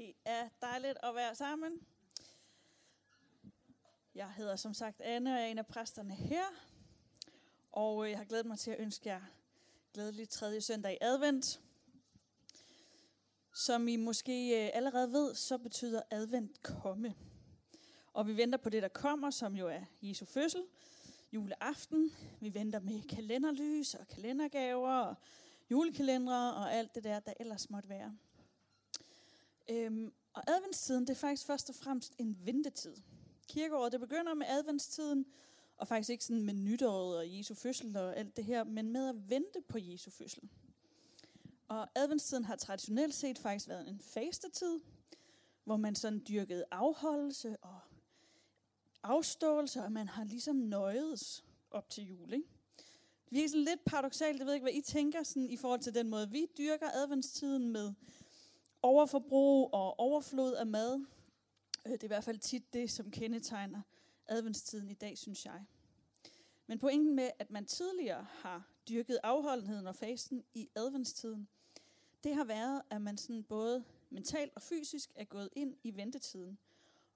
Det er dejligt at være sammen. Jeg hedder som sagt Anne, og jeg er en af præsterne her. Og øh, jeg har glædet mig til at ønske jer glædelig tredje søndag i advent. Som I måske øh, allerede ved, så betyder advent komme. Og vi venter på det, der kommer, som jo er Jesu fødsel, juleaften. Vi venter med kalenderlys og kalendergaver og julekalendere og alt det der, der ellers måtte være. Øhm, og adventstiden, det er faktisk først og fremmest en ventetid. Kirkeåret, det begynder med adventstiden, og faktisk ikke sådan med nytåret og Jesu fødsel og alt det her, men med at vente på Jesu fødsel. Og adventstiden har traditionelt set faktisk været en fastetid, hvor man sådan dyrkede afholdelse og afståelse, og man har ligesom nøjedes op til jul. Ikke? Det virker sådan lidt paradoxalt, jeg ved ikke, hvad I tænker sådan, i forhold til den måde, vi dyrker adventstiden med overforbrug og overflod af mad. Øh, det er i hvert fald tit det, som kendetegner adventstiden i dag, synes jeg. Men pointen med, at man tidligere har dyrket afholdenheden og fasten i adventstiden, det har været, at man sådan både mentalt og fysisk er gået ind i ventetiden,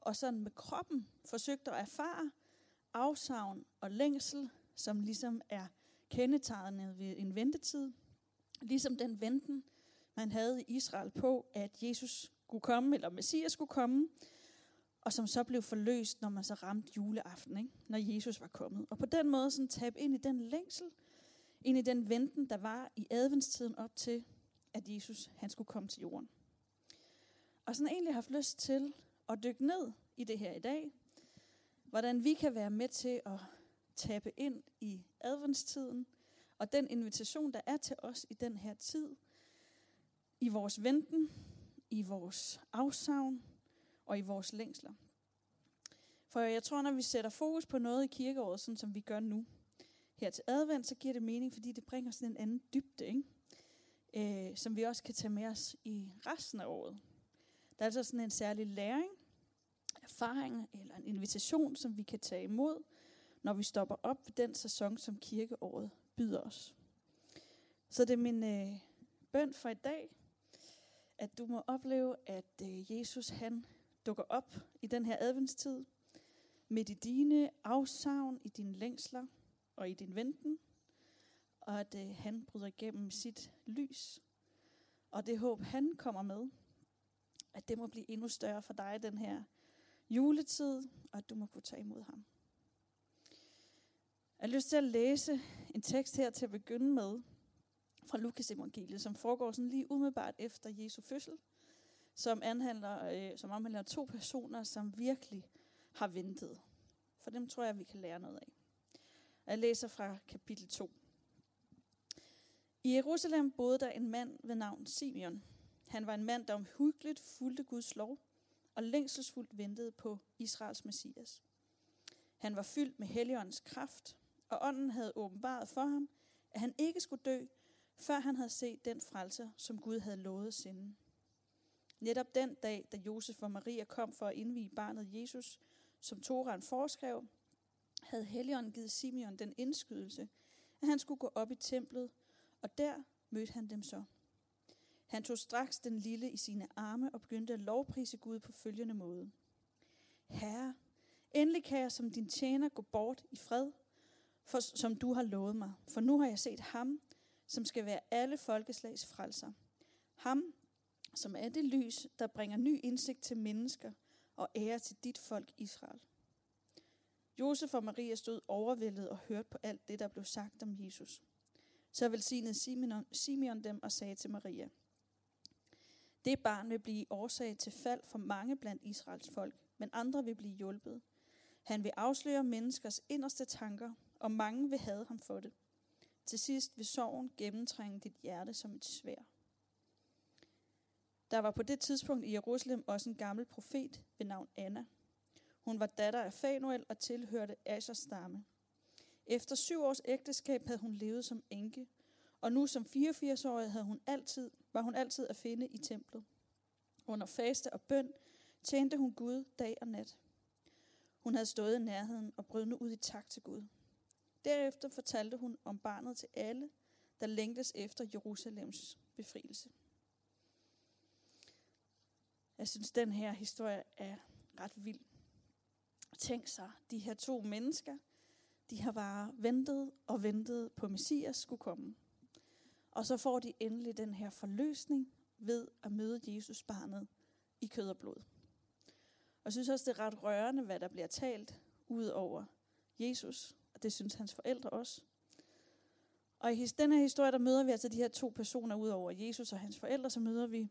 og sådan med kroppen forsøgt at erfare afsavn og længsel, som ligesom er kendetegnet ved en ventetid. Ligesom den venten, man havde i Israel på, at Jesus skulle komme, eller Messias skulle komme, og som så blev forløst, når man så ramte juleaften, ikke? når Jesus var kommet. Og på den måde sådan tabe ind i den længsel, ind i den venten, der var i adventstiden op til, at Jesus han skulle komme til jorden. Og sådan egentlig haft lyst til at dykke ned i det her i dag, hvordan vi kan være med til at tabe ind i adventstiden, og den invitation, der er til os i den her tid, i vores venten, i vores afsavn og i vores længsler. For jeg tror, når vi sætter fokus på noget i kirkeåret, sådan som vi gør nu, her til advent, så giver det mening, fordi det bringer sådan en anden dybde, ikke? Øh, som vi også kan tage med os i resten af året. Der er altså sådan en særlig læring, erfaring eller en invitation, som vi kan tage imod, når vi stopper op ved den sæson, som kirkeåret byder os. Så det er min øh, bøn for i dag, at du må opleve, at øh, Jesus han dukker op i den her adventstid, med i dine afsavn, i dine længsler og i din venten, og at øh, han bryder igennem sit lys, og det håb, han kommer med, at det må blive endnu større for dig den her juletid, og at du må kunne tage imod ham. Jeg har lyst til at læse en tekst her til at begynde med, fra Lukas evangeliet, som foregår sådan lige umiddelbart efter Jesu fødsel, som, anhandler, øh, som omhandler to personer, som virkelig har ventet. For dem tror jeg, vi kan lære noget af. Jeg læser fra kapitel 2. I Jerusalem boede der en mand ved navn Simeon. Han var en mand, der omhyggeligt fulgte Guds lov og længselsfuldt ventede på Israels messias. Han var fyldt med Helligåndens kraft, og ånden havde åbenbaret for ham, at han ikke skulle dø, før han havde set den frelser, som Gud havde lovet sende. Netop den dag, da Josef og Maria kom for at indvige barnet Jesus, som Toran foreskrev, havde Helligånden givet Simeon den indskydelse, at han skulle gå op i templet, og der mødte han dem så. Han tog straks den lille i sine arme og begyndte at lovprise Gud på følgende måde. Herre, endelig kan jeg som din tjener gå bort i fred, for, som du har lovet mig. For nu har jeg set ham, som skal være alle folkeslags frelser. Ham, som er det lys, der bringer ny indsigt til mennesker og ære til dit folk Israel. Josef og Maria stod overvældet og hørte på alt det, der blev sagt om Jesus. Så velsignede Simeon, Simeon dem og sagde til Maria, Det barn vil blive årsag til fald for mange blandt Israels folk, men andre vil blive hjulpet. Han vil afsløre menneskers inderste tanker, og mange vil have ham for det. Til sidst vil sorgen gennemtrænge dit hjerte som et svær. Der var på det tidspunkt i Jerusalem også en gammel profet ved navn Anna. Hun var datter af Fanuel og tilhørte Ashers stamme. Efter syv års ægteskab havde hun levet som enke, og nu som 84-årig havde hun altid, var hun altid at finde i templet. Under faste og bøn tjente hun Gud dag og nat. Hun havde stået i nærheden og brød nu ud i tak til Gud. Derefter fortalte hun om barnet til alle, der længtes efter Jerusalems befrielse. Jeg synes, den her historie er ret vild. Tænk sig, de her to mennesker, de har bare ventet og ventet på, at Messias skulle komme. Og så får de endelig den her forløsning ved at møde Jesus barnet i kød og blod. Og jeg synes også, det er ret rørende, hvad der bliver talt ud over Jesus. Og det synes hans forældre også. Og i den her historie, der møder vi altså de her to personer ud over Jesus og hans forældre, så møder vi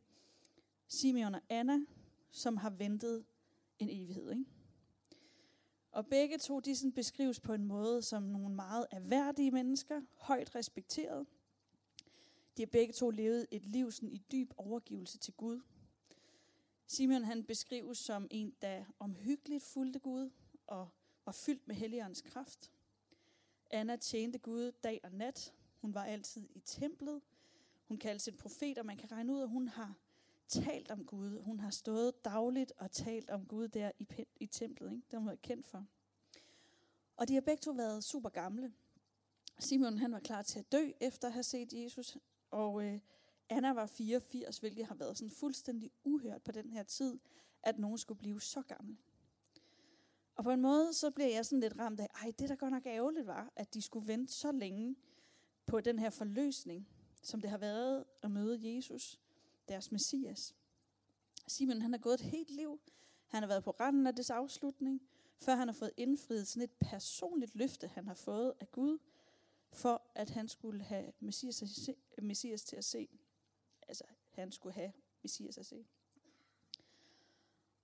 Simeon og Anna, som har ventet en evighed. Ikke? Og begge to, de sådan beskrives på en måde som nogle meget erhverdige mennesker, højt respekteret. De har begge to levet et liv sådan i dyb overgivelse til Gud. Simeon han beskrives som en, der omhyggeligt fulgte Gud og var fyldt med Helligåndens kraft. Anna tjente Gud dag og nat. Hun var altid i templet. Hun kaldes en profet, og man kan regne ud, at hun har talt om Gud. Hun har stået dagligt og talt om Gud der i, i templet. Ikke? Det har hun været kendt for. Og de har begge to været super gamle. Simon han var klar til at dø efter at have set Jesus, og øh, Anna var 84, hvilket har været sådan fuldstændig uhørt på den her tid, at nogen skulle blive så gammel. Og på en måde, så bliver jeg sådan lidt ramt af, ej, det der godt nok ærgerligt var, at de skulle vente så længe på den her forløsning, som det har været at møde Jesus, deres messias. Simon, han har gået et helt liv. Han har været på randen af dets afslutning, før han har fået indfriet sådan et personligt løfte, han har fået af Gud, for at han skulle have messias, at se, messias til at se. Altså, han skulle have messias at se.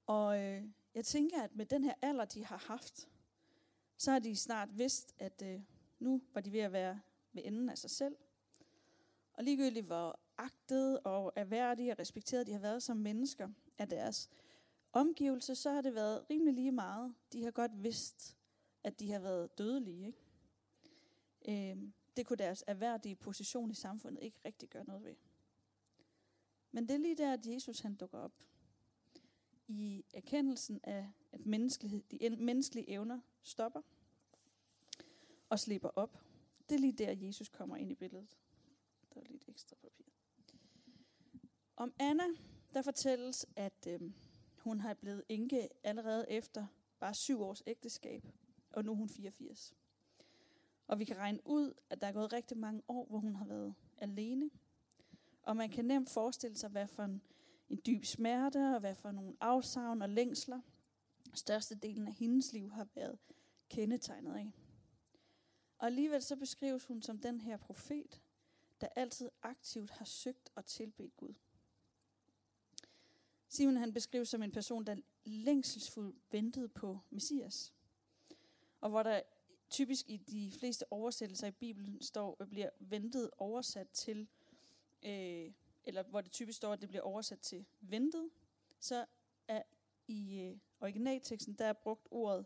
Og øh, jeg tænker, at med den her alder, de har haft, så har de snart vidst, at øh, nu var de ved at være ved enden af sig selv. Og ligegyldigt hvor agtet og erhverdige og respekteret de har været som mennesker af deres omgivelser, så har det været rimelig lige meget. De har godt vidst, at de har været dødelige. Ikke? Øh, det kunne deres erhverdige position i samfundet ikke rigtig gøre noget ved. Men det er lige der, at Jesus han dukker op i erkendelsen af, at menneskelighed, de menneskelige evner stopper og slipper op. Det er lige der, Jesus kommer ind i billedet. Der er lidt ekstra papir. Om Anna, der fortælles, at øh, hun har blevet enke allerede efter bare syv års ægteskab, og nu er hun 84. Og vi kan regne ud, at der er gået rigtig mange år, hvor hun har været alene. Og man kan nemt forestille sig, hvad for en en dyb smerte, og hvad for nogle afsavn og længsler størstedelen af hendes liv har været kendetegnet af. Og alligevel så beskrives hun som den her profet, der altid aktivt har søgt og tilbedt Gud. Simon han beskrives som en person, der længselsfuldt ventede på Messias. Og hvor der typisk i de fleste oversættelser i Bibelen står, bliver ventet oversat til øh, eller hvor det typisk står, at det bliver oversat til ventet, så er i øh, originalteksten, der er brugt ordet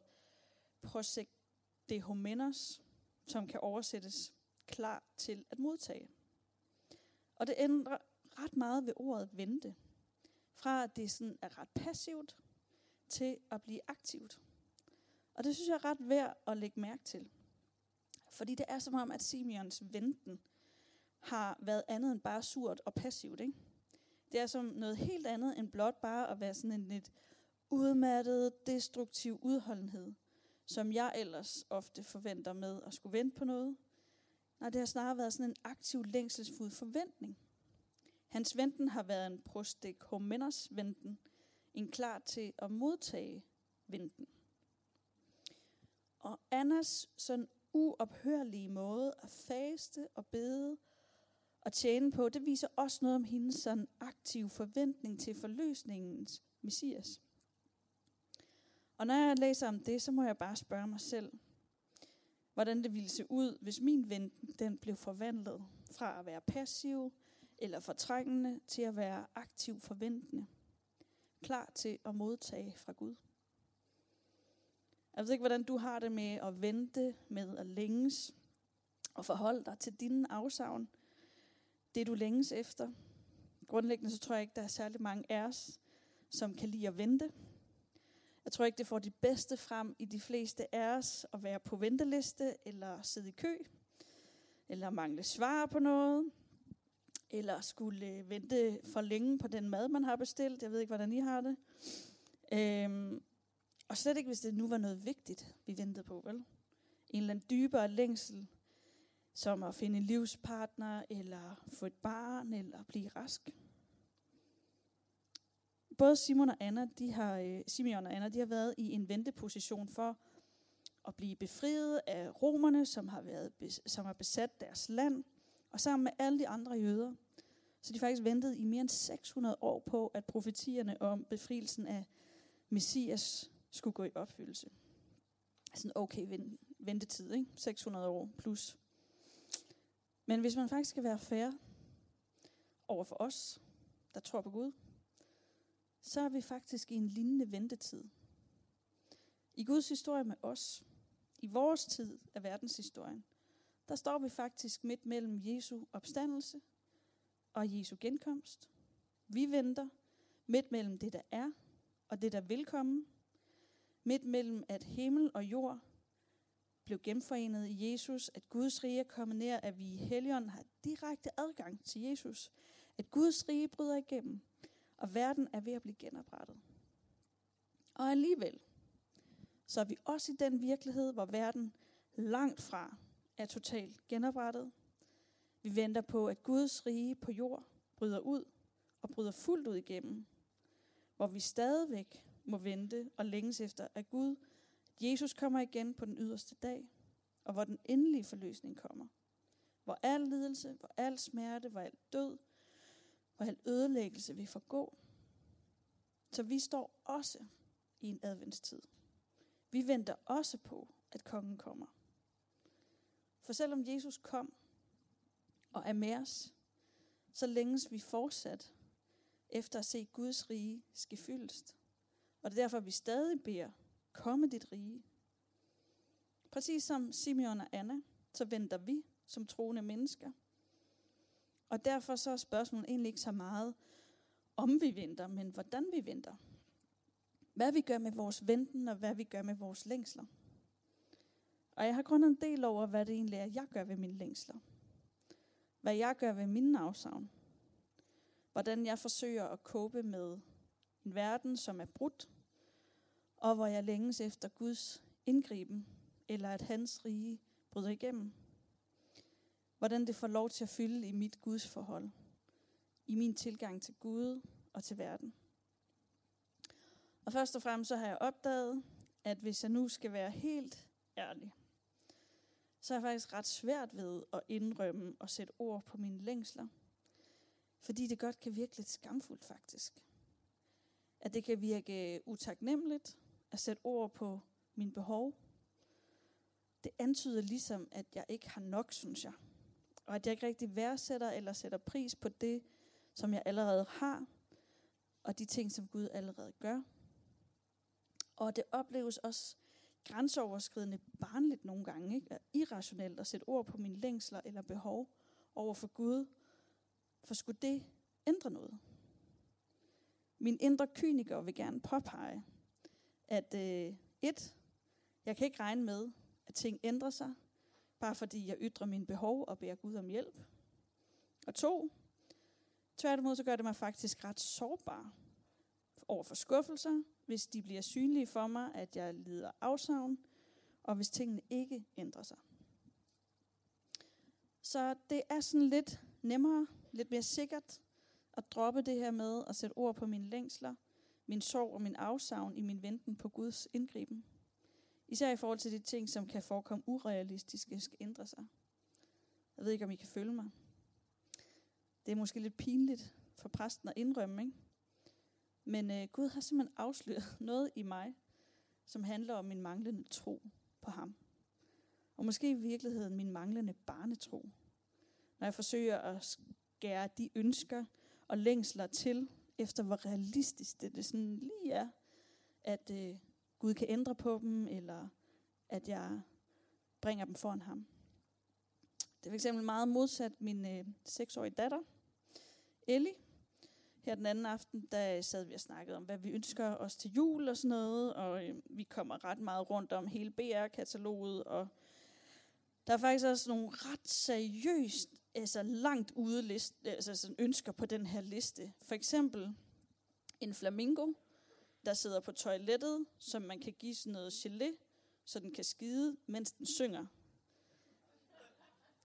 prosekdehomenos, som kan oversættes klar til at modtage. Og det ændrer ret meget ved ordet vente. Fra at det sådan er ret passivt, til at blive aktivt. Og det synes jeg er ret værd at lægge mærke til. Fordi det er som om, at Simeons venten har været andet end bare surt og passivt. Ikke? Det er som noget helt andet end blot bare at være sådan en lidt udmattet, destruktiv udholdenhed, som jeg ellers ofte forventer med at skulle vente på noget. Nej, det har snarere været sådan en aktiv længselsfuld forventning. Hans venten har været en homenos venten, en klar til at modtage venten. Og Annas sådan uophørlige måde at faste og bede at tjene på, det viser også noget om hendes sådan aktive forventning til forløsningens messias. Og når jeg læser om det, så må jeg bare spørge mig selv, hvordan det ville se ud, hvis min ven den blev forvandlet fra at være passiv eller fortrængende til at være aktiv forventende, klar til at modtage fra Gud. Jeg ved ikke, hvordan du har det med at vente, med at længes og forholde dig til dine afsavn, det, du længes efter. Grundlæggende så tror jeg ikke, der er særlig mange af os, som kan lide at vente. Jeg tror ikke, det får de bedste frem i de fleste af os at være på venteliste, eller sidde i kø, eller mangle svar på noget, eller skulle øh, vente for længe på den mad, man har bestilt. Jeg ved ikke, hvordan I har det. Øhm, og slet ikke, hvis det nu var noget vigtigt, vi ventede på, vel? En eller anden dybere længsel, som at finde en livspartner, eller få et barn, eller blive rask. Både Simon og Anna, de har, øh, Simeon og Anna, de har været i en venteposition for at blive befriet af romerne, som har, været, som har besat deres land, og sammen med alle de andre jøder. Så de faktisk ventet i mere end 600 år på, at profetierne om befrielsen af Messias skulle gå i opfyldelse. Sådan okay ventetid, ikke? 600 år plus. Men hvis man faktisk skal være fair over for os, der tror på Gud, så er vi faktisk i en lignende ventetid. I Guds historie med os, i vores tid af verdenshistorien, der står vi faktisk midt mellem Jesu opstandelse og Jesu genkomst. Vi venter midt mellem det, der er, og det, der vil komme. Midt mellem, at himmel og jord blev genforenet i Jesus, at Guds rige er kommet nær, at vi i Helligånden har direkte adgang til Jesus, at Guds rige bryder igennem, og verden er ved at blive genoprettet. Og alligevel, så er vi også i den virkelighed, hvor verden langt fra er totalt genoprettet. Vi venter på, at Guds rige på jord bryder ud og bryder fuldt ud igennem, hvor vi stadigvæk må vente og længes efter, at Gud, Jesus kommer igen på den yderste dag, og hvor den endelige forløsning kommer. Hvor al lidelse, hvor al smerte, hvor al død, hvor al ødelæggelse vil forgå. Så vi står også i en adventstid. Vi venter også på, at kongen kommer. For selvom Jesus kom og er med os, så længes vi fortsat efter at se Guds rige ske fyldest. Og det er derfor, vi stadig beder, komme dit rige. Præcis som Simeon og Anna, så venter vi som troende mennesker. Og derfor så er spørgsmålet egentlig ikke så meget, om vi venter, men hvordan vi venter. Hvad vi gør med vores venten, og hvad vi gør med vores længsler. Og jeg har grundet en del over, hvad det egentlig er, jeg gør ved mine længsler. Hvad jeg gør ved mine afsavn. Hvordan jeg forsøger at kåbe med en verden, som er brudt, og hvor jeg længes efter Guds indgriben, eller at hans rige bryder igennem. Hvordan det får lov til at fylde i mit Guds forhold, i min tilgang til Gud og til verden. Og først og fremmest så har jeg opdaget, at hvis jeg nu skal være helt ærlig, så er jeg faktisk ret svært ved at indrømme og sætte ord på mine længsler. Fordi det godt kan virke lidt skamfuldt faktisk. At det kan virke utaknemmeligt at sætte ord på mine behov. Det antyder ligesom, at jeg ikke har nok, synes jeg. Og at jeg ikke rigtig værdsætter eller sætter pris på det, som jeg allerede har, og de ting, som Gud allerede gør. Og det opleves også grænseoverskridende barnligt nogle gange, ikke? irrationelt at sætte ord på mine længsler eller behov over for Gud. For skulle det ændre noget? Min indre kyniker vil gerne påpege, at øh, et, jeg kan ikke regne med, at ting ændrer sig, bare fordi jeg ytrer mine behov og beder Gud om hjælp. Og to, tværtimod så gør det mig faktisk ret sårbar over for skuffelser, hvis de bliver synlige for mig, at jeg lider afsavn, og hvis tingene ikke ændrer sig. Så det er sådan lidt nemmere, lidt mere sikkert at droppe det her med at sætte ord på mine længsler, min sorg og min afsavn i min venten på Guds indgriben. Især i forhold til de ting, som kan forekomme urealistiske, skal ændre sig. Jeg ved ikke, om I kan følge mig. Det er måske lidt pinligt for præsten at indrømme, ikke? Men øh, Gud har simpelthen afsløret noget i mig, som handler om min manglende tro på ham. Og måske i virkeligheden min manglende barnetro. Når jeg forsøger at skære de ønsker og længsler til, efter hvor realistisk det, det sådan lige er, at øh, Gud kan ændre på dem, eller at jeg bringer dem foran ham. Det er for eksempel meget modsat min øh, seksårige datter, Ellie. Her den anden aften, der sad vi og snakkede om, hvad vi ønsker os til jul og sådan noget, og øh, vi kommer ret meget rundt om hele BR-kataloget, og der er faktisk også nogle ret seriøst altså langt ude liste, altså sådan ønsker på den her liste. For eksempel en flamingo, der sidder på toilettet, som man kan give sådan noget gelé, så den kan skide, mens den synger.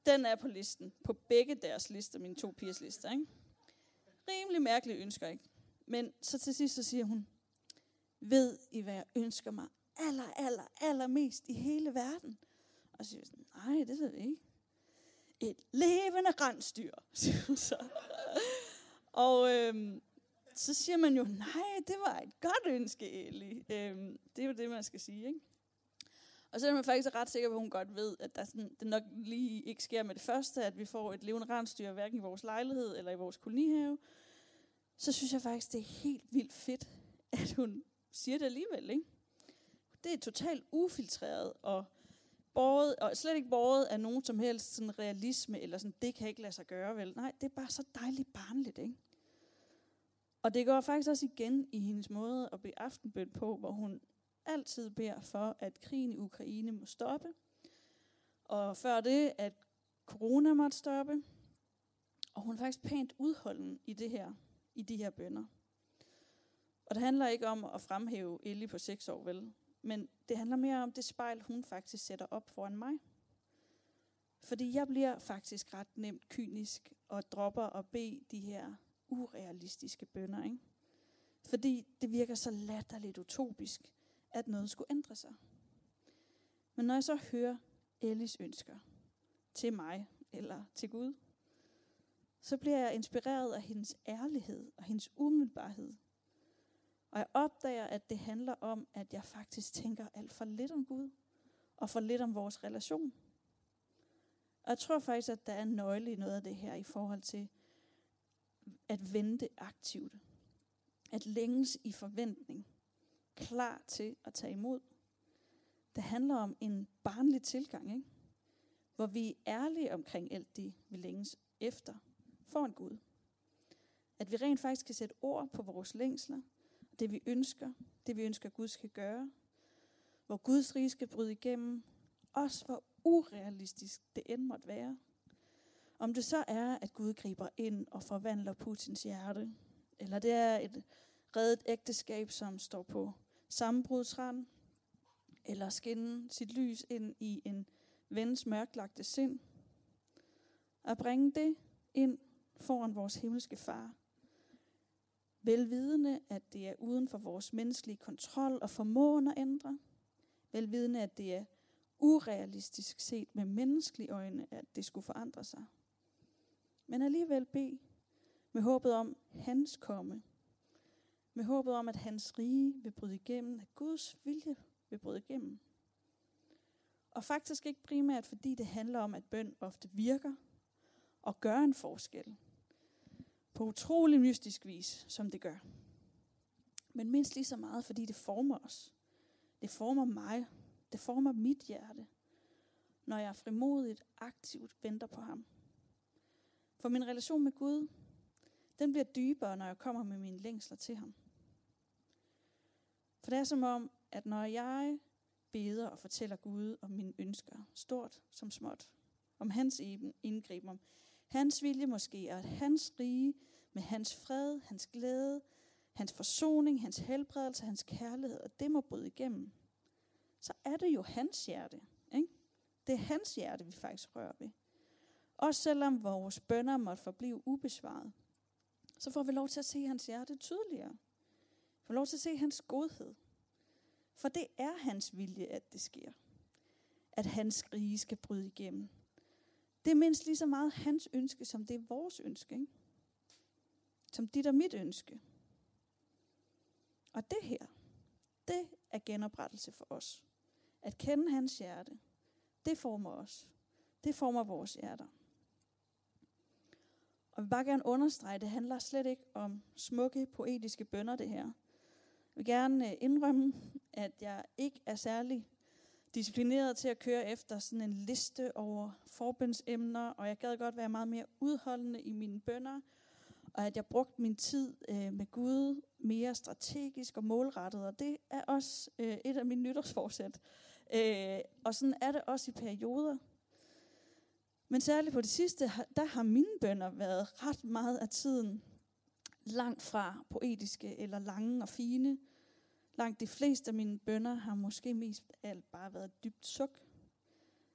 Den er på listen, på begge deres lister, mine to pigers lister. Ikke? Rimelig mærkelige ønsker, ikke? Men så til sidst så siger hun, ved I, hvad jeg ønsker mig aller, aller, aller mest i hele verden? Og så siger jeg sådan, nej, det ved jeg ikke. Et levende rensdyr, siger hun så. Og øhm, så siger man jo, nej, det var et godt ønske, Eli. Øhm, det er jo det, man skal sige, ikke? Og så er man faktisk ret sikker på, at hun godt ved, at der sådan, det nok lige ikke sker med det første, at vi får et levende rensdyr, hverken i vores lejlighed eller i vores kolonihave. Så synes jeg faktisk, det er helt vildt fedt, at hun siger det alligevel. Ikke? Det er totalt ufiltreret og, båret, og slet ikke båret af nogen som helst sådan realisme, eller sådan, det kan ikke lade sig gøre, vel? Nej, det er bare så dejligt barnligt, ikke? Og det går faktisk også igen i hendes måde at bede aftenbøn på, hvor hun altid beder for, at krigen i Ukraine må stoppe. Og før det, at corona måtte stoppe. Og hun er faktisk pænt udholden i det her, i de her bønder. Og det handler ikke om at fremhæve Ellie på seks år, vel? Men det handler mere om det spejl, hun faktisk sætter op foran mig. Fordi jeg bliver faktisk ret nemt kynisk og dropper at bede de her urealistiske bønder, ikke? Fordi det virker så latterligt utopisk, at noget skulle ændre sig. Men når jeg så hører Ellis ønsker til mig eller til Gud, så bliver jeg inspireret af hendes ærlighed og hendes umiddelbarhed. Og jeg opdager, at det handler om, at jeg faktisk tænker alt for lidt om Gud og for lidt om vores relation. Og jeg tror faktisk, at der er en nøgle i noget af det her i forhold til at vente aktivt. At længes i forventning klar til at tage imod. Det handler om en barnlig tilgang, ikke? hvor vi er ærlige omkring alt det, vi længes efter for en Gud. At vi rent faktisk kan sætte ord på vores længsler, det vi ønsker, det vi ønsker Gud skal gøre, hvor Guds rige skal bryde igennem, også hvor urealistisk det end måtte være. Om det så er, at Gud griber ind og forvandler Putins hjerte, eller det er et reddet ægteskab, som står på sammenbrudsrand, eller skinne sit lys ind i en vens mørklagte sind. At bringe det ind foran vores himmelske far. Velvidende, at det er uden for vores menneskelige kontrol og formåen at ændre. Velvidende, at det er urealistisk set med menneskelige øjne, at det skulle forandre sig. Men alligevel bed med håbet om hans komme med håbet om, at hans rige vil bryde igennem, at Guds vilje vil bryde igennem. Og faktisk ikke primært, fordi det handler om, at bøn ofte virker og gør en forskel. På utrolig mystisk vis, som det gør. Men mindst lige så meget, fordi det former os. Det former mig. Det former mit hjerte. Når jeg frimodigt, aktivt venter på ham. For min relation med Gud, den bliver dybere, når jeg kommer med mine længsler til ham. For det er som om, at når jeg beder og fortæller Gud om mine ønsker, stort som småt, om hans indgriben, om hans vilje måske, og at hans rige med hans fred, hans glæde, hans forsoning, hans helbredelse, hans kærlighed, og det må bryde igennem, så er det jo hans hjerte. Ikke? Det er hans hjerte, vi faktisk rører ved. Også selvom vores bønder måtte forblive ubesvaret, så får vi lov til at se hans hjerte tydeligere. Vi får lov til at se hans godhed. For det er hans vilje, at det sker. At hans rige skal bryde igennem. Det er mindst lige så meget hans ønske, som det er vores ønske. Ikke? Som dit og mit ønske. Og det her, det er genoprettelse for os. At kende hans hjerte, det former os. Det former vores hjerter. Og jeg vil bare gerne understrege, det handler slet ikke om smukke, poetiske bønder, det her vil gerne øh, indrømme, at jeg ikke er særlig disciplineret til at køre efter sådan en liste over forbundsemner, og jeg gad godt være meget mere udholdende i mine bønder, og at jeg brugte min tid øh, med Gud mere strategisk og målrettet, og det er også øh, et af mine nytårsforsæt. Øh, og sådan er det også i perioder. Men særligt på det sidste, der har mine bønder været ret meget af tiden langt fra poetiske eller lange og fine. Langt de fleste af mine bønder har måske mest alt bare været dybt suk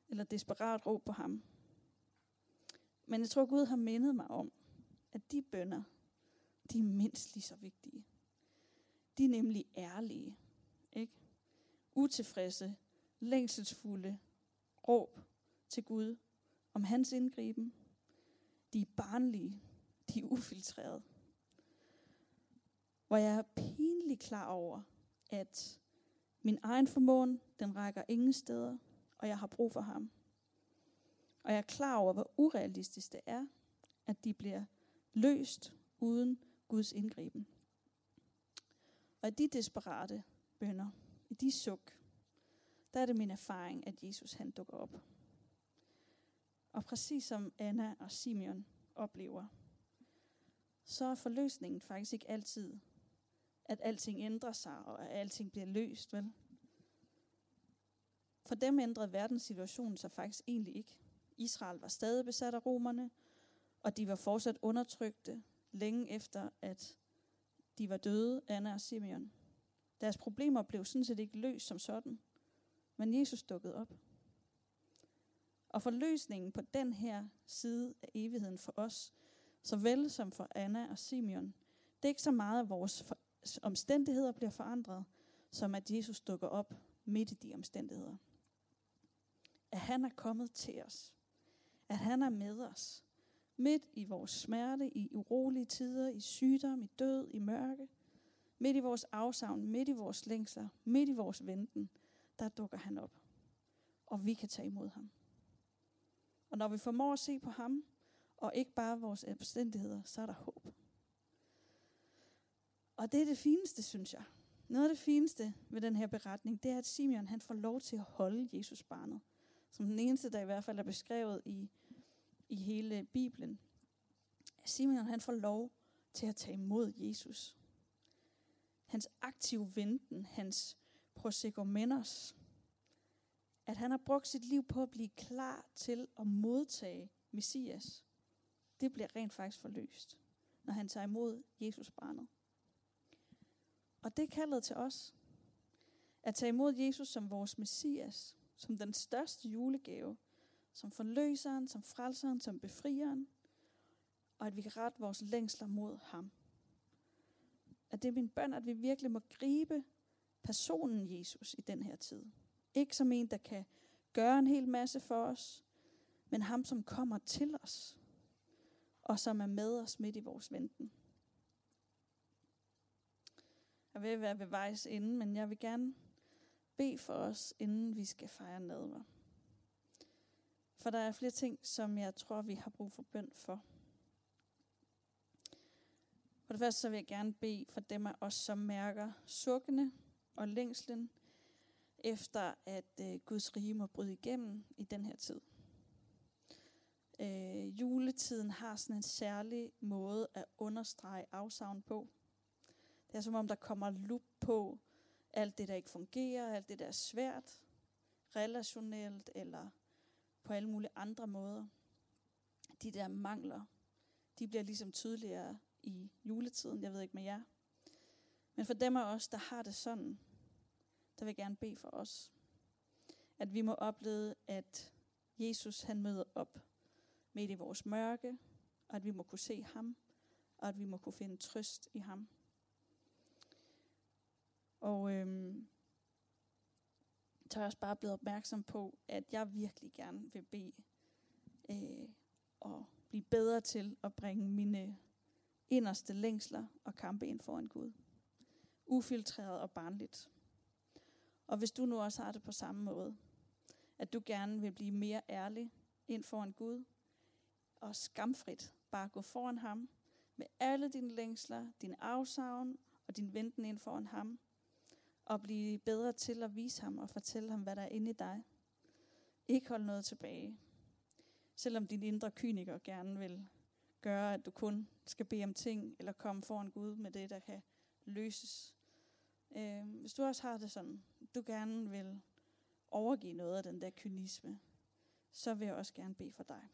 eller desperat råb på ham. Men jeg tror, Gud har mindet mig om, at de bønder, de er mindst lige så vigtige. De er nemlig ærlige, ikke? Utilfredse, længselsfulde råb til Gud om hans indgriben. De er barnlige, de er ufiltrerede. Hvor jeg er pinligt klar over, at min egen formåen, den rækker ingen steder, og jeg har brug for ham. Og jeg er klar over, hvor urealistisk det er, at de bliver løst uden Guds indgriben. Og i de desperate bønder, i de suk, der er det min erfaring, at Jesus han dukker op. Og præcis som Anna og Simeon oplever, så er forløsningen faktisk ikke altid, at alting ændrer sig, og at alting bliver løst, vel? For dem ændrede verdenssituationen sig faktisk egentlig ikke. Israel var stadig besat af romerne, og de var fortsat undertrykte længe efter, at de var døde, Anna og Simeon. Deres problemer blev sådan set ikke løst som sådan, men Jesus dukkede op. Og forløsningen på den her side af evigheden for os, såvel som for Anna og Simeon, det er ikke så meget, vores omstændigheder bliver forandret, som at Jesus dukker op midt i de omstændigheder. At han er kommet til os. At han er med os. Midt i vores smerte, i urolige tider, i sygdom, i død, i mørke. Midt i vores afsavn, midt i vores længsler, midt i vores venten, der dukker han op. Og vi kan tage imod ham. Og når vi formår at se på ham, og ikke bare vores omstændigheder, så er der håb. Og det er det fineste, synes jeg. Noget af det fineste ved den her beretning, det er, at Simeon han får lov til at holde Jesus barnet. Som den eneste, der i hvert fald er beskrevet i, i hele Bibelen. Simeon han får lov til at tage imod Jesus. Hans aktive venten, hans prosegomenos, at han har brugt sit liv på at blive klar til at modtage Messias, det bliver rent faktisk forløst, når han tager imod Jesus barnet. Og det er kaldet til os. At tage imod Jesus som vores Messias, som den største julegave, som forløseren, som frelseren, som befrieren, og at vi kan rette vores længsler mod ham. At det er min bøn, at vi virkelig må gribe personen Jesus i den her tid. Ikke som en, der kan gøre en hel masse for os, men ham, som kommer til os, og som er med os midt i vores venten. Jeg vil være ved vejs ende, men jeg vil gerne bede for os, inden vi skal fejre nadver. For der er flere ting, som jeg tror, vi har brug for bøn for. For det første så vil jeg gerne bede for dem af os, som mærker sukkene og længslen efter, at øh, Guds rige må bryde igennem i den her tid. Øh, juletiden har sådan en særlig måde at understrege afsavn på. Det er som om, der kommer lup på alt det, der ikke fungerer, alt det, der er svært, relationelt eller på alle mulige andre måder. De der mangler, de bliver ligesom tydeligere i juletiden. Jeg ved ikke med jer. Men for dem af os, der har det sådan, der vil jeg gerne bede for os. At vi må opleve, at Jesus han møder op midt i vores mørke, og at vi må kunne se ham, og at vi må kunne finde trøst i ham. Og øhm, så er jeg også bare blevet opmærksom på, at jeg virkelig gerne vil bede øh, og blive bedre til at bringe mine inderste længsler og kampe ind foran Gud. Ufiltreret og barnligt. Og hvis du nu også har det på samme måde, at du gerne vil blive mere ærlig ind foran Gud, og skamfrit bare gå foran ham, med alle dine længsler, din afsavn og din venten ind foran ham, og blive bedre til at vise ham og fortælle ham, hvad der er inde i dig. Ikke hold noget tilbage. Selvom din indre kyniker gerne vil gøre, at du kun skal bede om ting, eller komme foran Gud med det, der kan løses. Øh, hvis du også har det sådan, du gerne vil overgive noget af den der kynisme, så vil jeg også gerne bede for dig.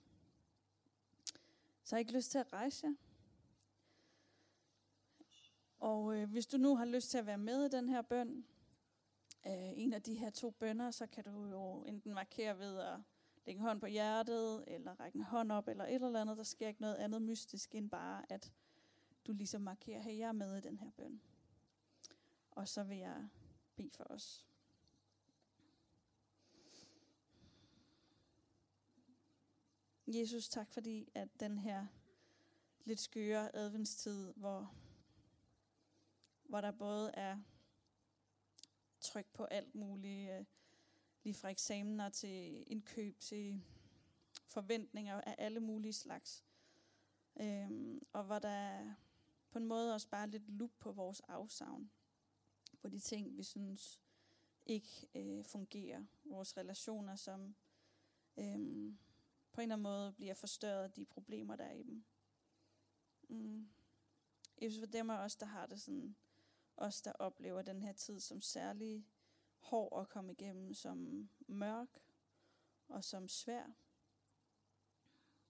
Så har I ikke lyst til at rejse jer? Og øh, hvis du nu har lyst til at være med i den her bøn, øh, en af de her to bønder, så kan du jo enten markere ved at lægge en hånd på hjertet, eller række en hånd op, eller et eller andet. Der sker ikke noget andet mystisk, end bare at du ligesom markerer, hey, jeg er med i den her bøn. Og så vil jeg bede for os. Jesus, tak fordi, at den her lidt skøre adventstid, hvor, hvor der både er tryk på alt muligt, øh, lige fra eksamener til indkøb til forventninger af alle mulige slags. Øhm, og hvor der på en måde også bare lidt lup på vores afsavn. På de ting, vi synes ikke øh, fungerer. Vores relationer, som øh, på en eller anden måde bliver forstørret af de problemer, der er i dem. Mm. Jeg synes, for dem af os, der har det sådan, os, der oplever den her tid som særlig hård at komme igennem, som mørk og som svær.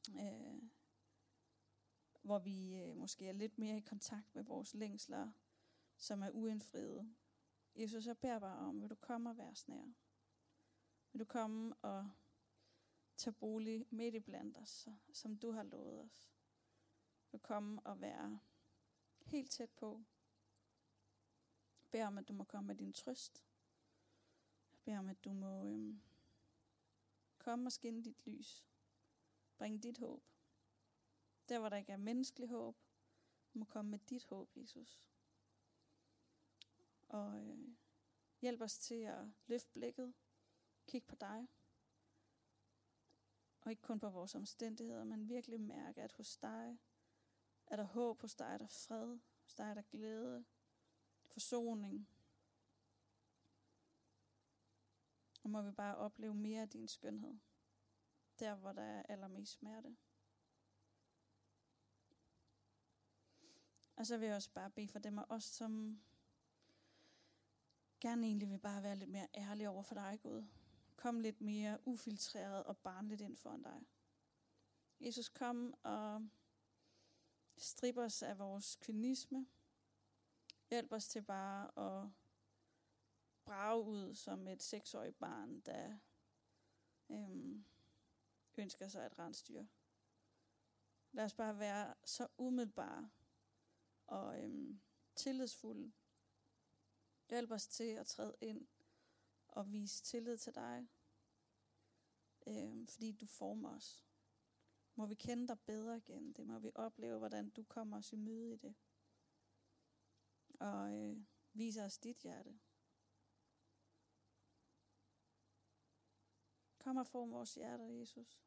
Øh, hvor vi øh, måske er lidt mere i kontakt med vores længsler, som er uindfriede. Jesus, jeg beder bare om, vil du komme og være snær? Vil du komme og tage bolig midt i blandt os, som du har lovet os? Vil du komme og være helt tæt på? Beder om, at du må komme med din trøst. Jeg beder om, at du må øhm, komme og skinne dit lys. Bring dit håb. Der, hvor der ikke er menneskelig håb, må komme med dit håb, Jesus. Og øh, hjælp os til at løfte blikket, kigge på dig. Og ikke kun på vores omstændigheder, men virkelig mærke, at hos dig er der håb, hos dig er der fred, hos dig er der glæde, forsoning. Og må vi bare opleve mere af din skønhed. Der, hvor der er allermest smerte. Og så vil jeg også bare bede for dem af os, som gerne egentlig vil bare være lidt mere ærlige over for dig, Gud. Kom lidt mere ufiltreret og barnligt ind foran dig. Jesus, kom og strip os af vores kynisme. Hjælp os til bare at brage ud som et seksårigt barn, der øhm, ønsker sig et rensdyr. Lad os bare være så umiddelbare og øhm, tillidsfulde. Hjælp os til at træde ind og vise tillid til dig, øhm, fordi du former os. Må vi kende dig bedre igen. Det må vi opleve, hvordan du kommer os i møde i det. Og øh, viser os dit hjerte. Kom og form vores hjerter, Jesus.